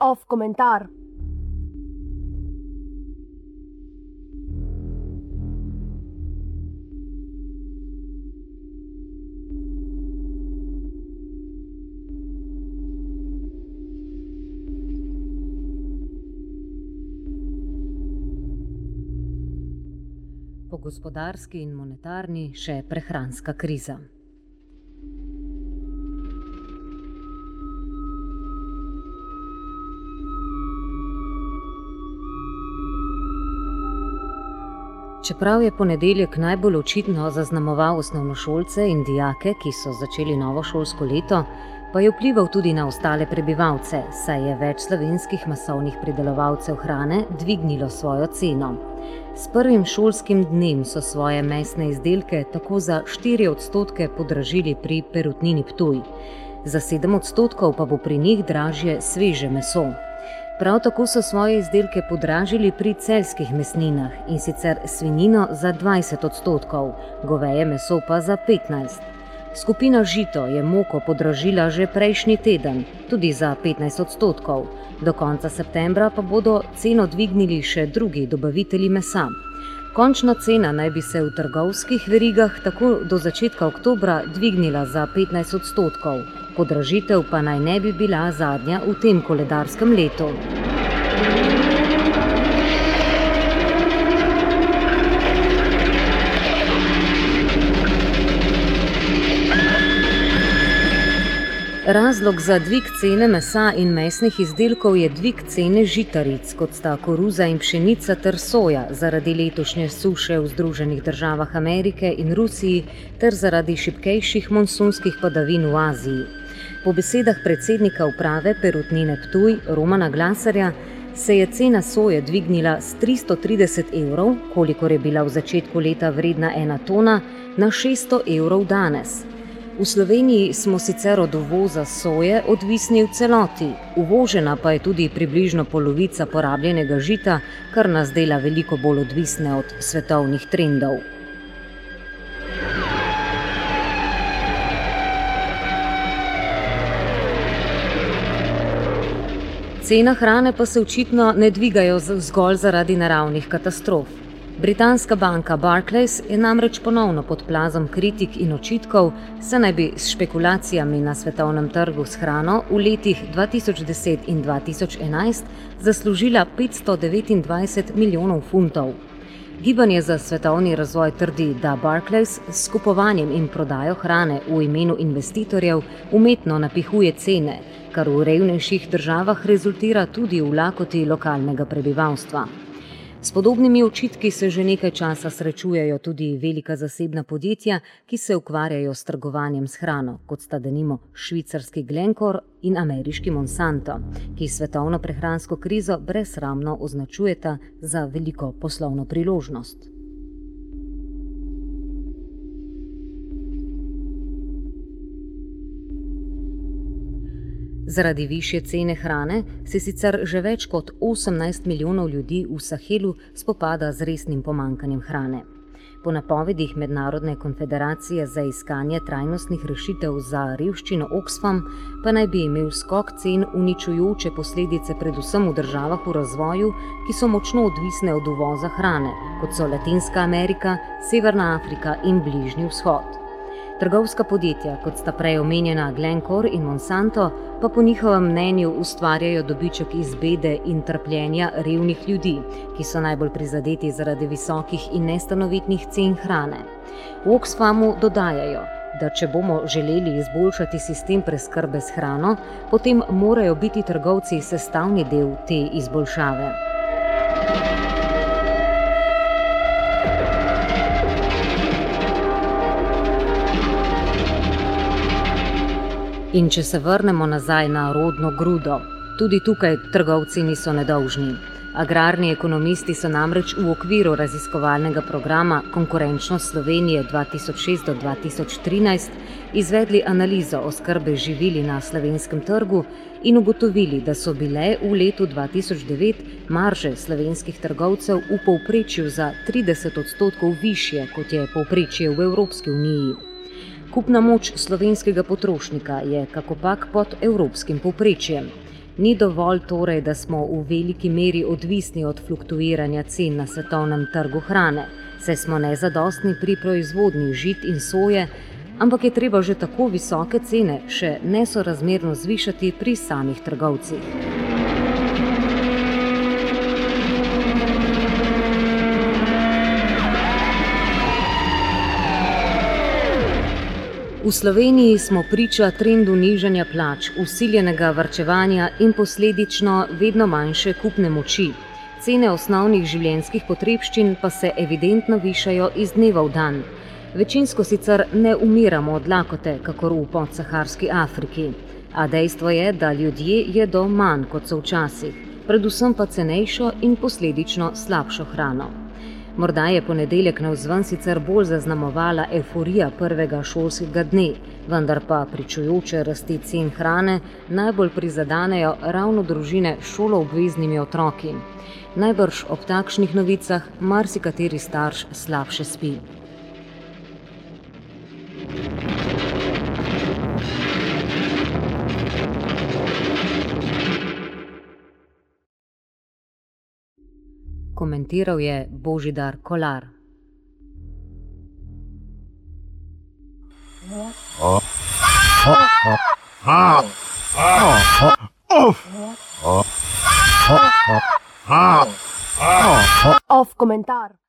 Off komentar. Po gospodarski in monetarni še prehranska kriza. Čeprav je ponedeljek najbolj očitno zaznamoval osnovnošolce in dijake, ki so začeli novo šolsko leto, pa je vplival tudi na ostale prebivalce, saj je več slovenskih masovnih pridelovalcev hrane dvignilo svojo ceno. S prvim šolskim dnem so svoje mesne izdelke tako za 4 odstotke podražili pri perutnini Ptuj, za 7 odstotkov pa bo pri njih dražje sveže meso. Prav tako so svoje izdelke podražili pri celskih mesninah in sicer svinino za 20 odstotkov, goveje meso pa za 15. Skupina Žito je moko podražila že prejšnji teden, tudi za 15 odstotkov, do konca septembra pa bodo ceno dvignili še drugi dobavitelji mesa. Končna cena naj bi se v trgovskih verigah tako do začetka oktobra dvignila za 15 odstotkov, podražitev pa naj ne bi bila zadnja v tem koledarskem letu. Razlog za dvig cene mesa in mesnih izdelkov je dvig cene žitaric, kot sta koruza in pšenica ter soja, zaradi letošnje suše v Združenih državah Amerike in Rusiji ter zaradi šipkejših monsunskih padavin v Aziji. Po besedah predsednika uprave Perutnine Ptuj Romana Glasarja se je cena soje dvignila z 330 evrov, kolikor je bila v začetku leta vredna ena tona, na 600 evrov danes. V Sloveniji smo sicer od uvoza soje odvisni v celoti, uvožena pa je tudi približno polovica porabljenega žita, kar nas dela veliko bolj odvisne od svetovnih trendov. Cena hrane pa se očitno ne dvigajo zgolj zaradi naravnih katastrof. Britanska banka Barclays je namreč ponovno pod plazom kritik in očitkov, saj naj bi s špekulacijami na svetovnem trgu s hrano v letih 2010 in 2011 zaslužila 529 milijonov funtov. Gibanje za svetovni razvoj trdi, da Barclays s kupovanjem in prodajo hrane v imenu investitorjev umetno napihuje cene, kar v revnejših državah rezultira tudi v lakoti lokalnega prebivalstva. S podobnimi očitki se že nekaj časa srečujejo tudi velika zasebna podjetja, ki se ukvarjajo s trgovanjem s hrano, kot sta denimo švicarski Glencore in ameriški Monsanto, ki svetovno prehransko krizo brezramno označujeta za veliko poslovno priložnost. Zaradi višje cene hrane se sicer že več kot 18 milijonov ljudi v Sahelu spopada z resnim pomankanjem hrane. Po napovedih Mednarodne konfederacije za iskanje trajnostnih rešitev za revščino Oxfam pa naj bi imel skok cen uničujoče posledice predvsem v državah v razvoju, ki so močno odvisne od uvoza hrane, kot so Latinska Amerika, Severna Afrika in Bližnji vzhod. Trgovska podjetja, kot sta prej omenjena Glencore in Monsanto, pa po njihovem mnenju ustvarjajo dobiček iz bede in trpljenja revnih ljudi, ki so najbolj prizadeti zaradi visokih in nestanovitnih cen hrane. V Oxfamu dodajajo, da če bomo želeli izboljšati sistem preskrbe s hrano, potem morajo biti trgovci sestavni del te izboljšave. In če se vrnemo nazaj na rodno grudo, tudi tukaj trgovci niso nedolžni. Agrarni ekonomisti so namreč v okviru raziskovalnega programa Konkurenčnost Slovenije 2006-2013 izvedli analizo oskrbe živili na slovenskem trgu in ugotovili, da so bile v letu 2009 marže slovenskih trgovcev v povprečju za 30 odstotkov više, kot je povprečje v Evropski uniji. Kupna moč slovenskega potrošnika je kakopak pod evropskim povprečjem. Ni dovolj torej, da smo v veliki meri odvisni od fluktuiranja cen na svetovnem trgu hrane, saj smo nezadostni pri proizvodnji žit in soje, ampak je treba že tako visoke cene še nesorazmerno zvišati pri samih trgovcih. V Sloveniji smo priča trendu nižanja plač, usiljenega vrčevanja in posledično vedno manjše kupne moči. Cene osnovnih življenjskih potrebščin pa se evidentno višajo iz dneva v dan. Večinsko sicer ne umiramo od lakote, kakor v podsaharski Afriki, a dejstvo je, da ljudje jedo manj kot so včasih, predvsem pa cenejšo in posledično slabšo hrano. Morda je ponedeljek na vzven sicer bolj zaznamovala euforija prvega šolskega dne, vendar pa pričujoče rasti cen hrane najbolj prizadanejo ravno družine s šoloobveznimi otroki. Najbrž ob takšnih novicah marsikateri starš slabše spi. Komentiral je Božidar Kolar. Off komentar.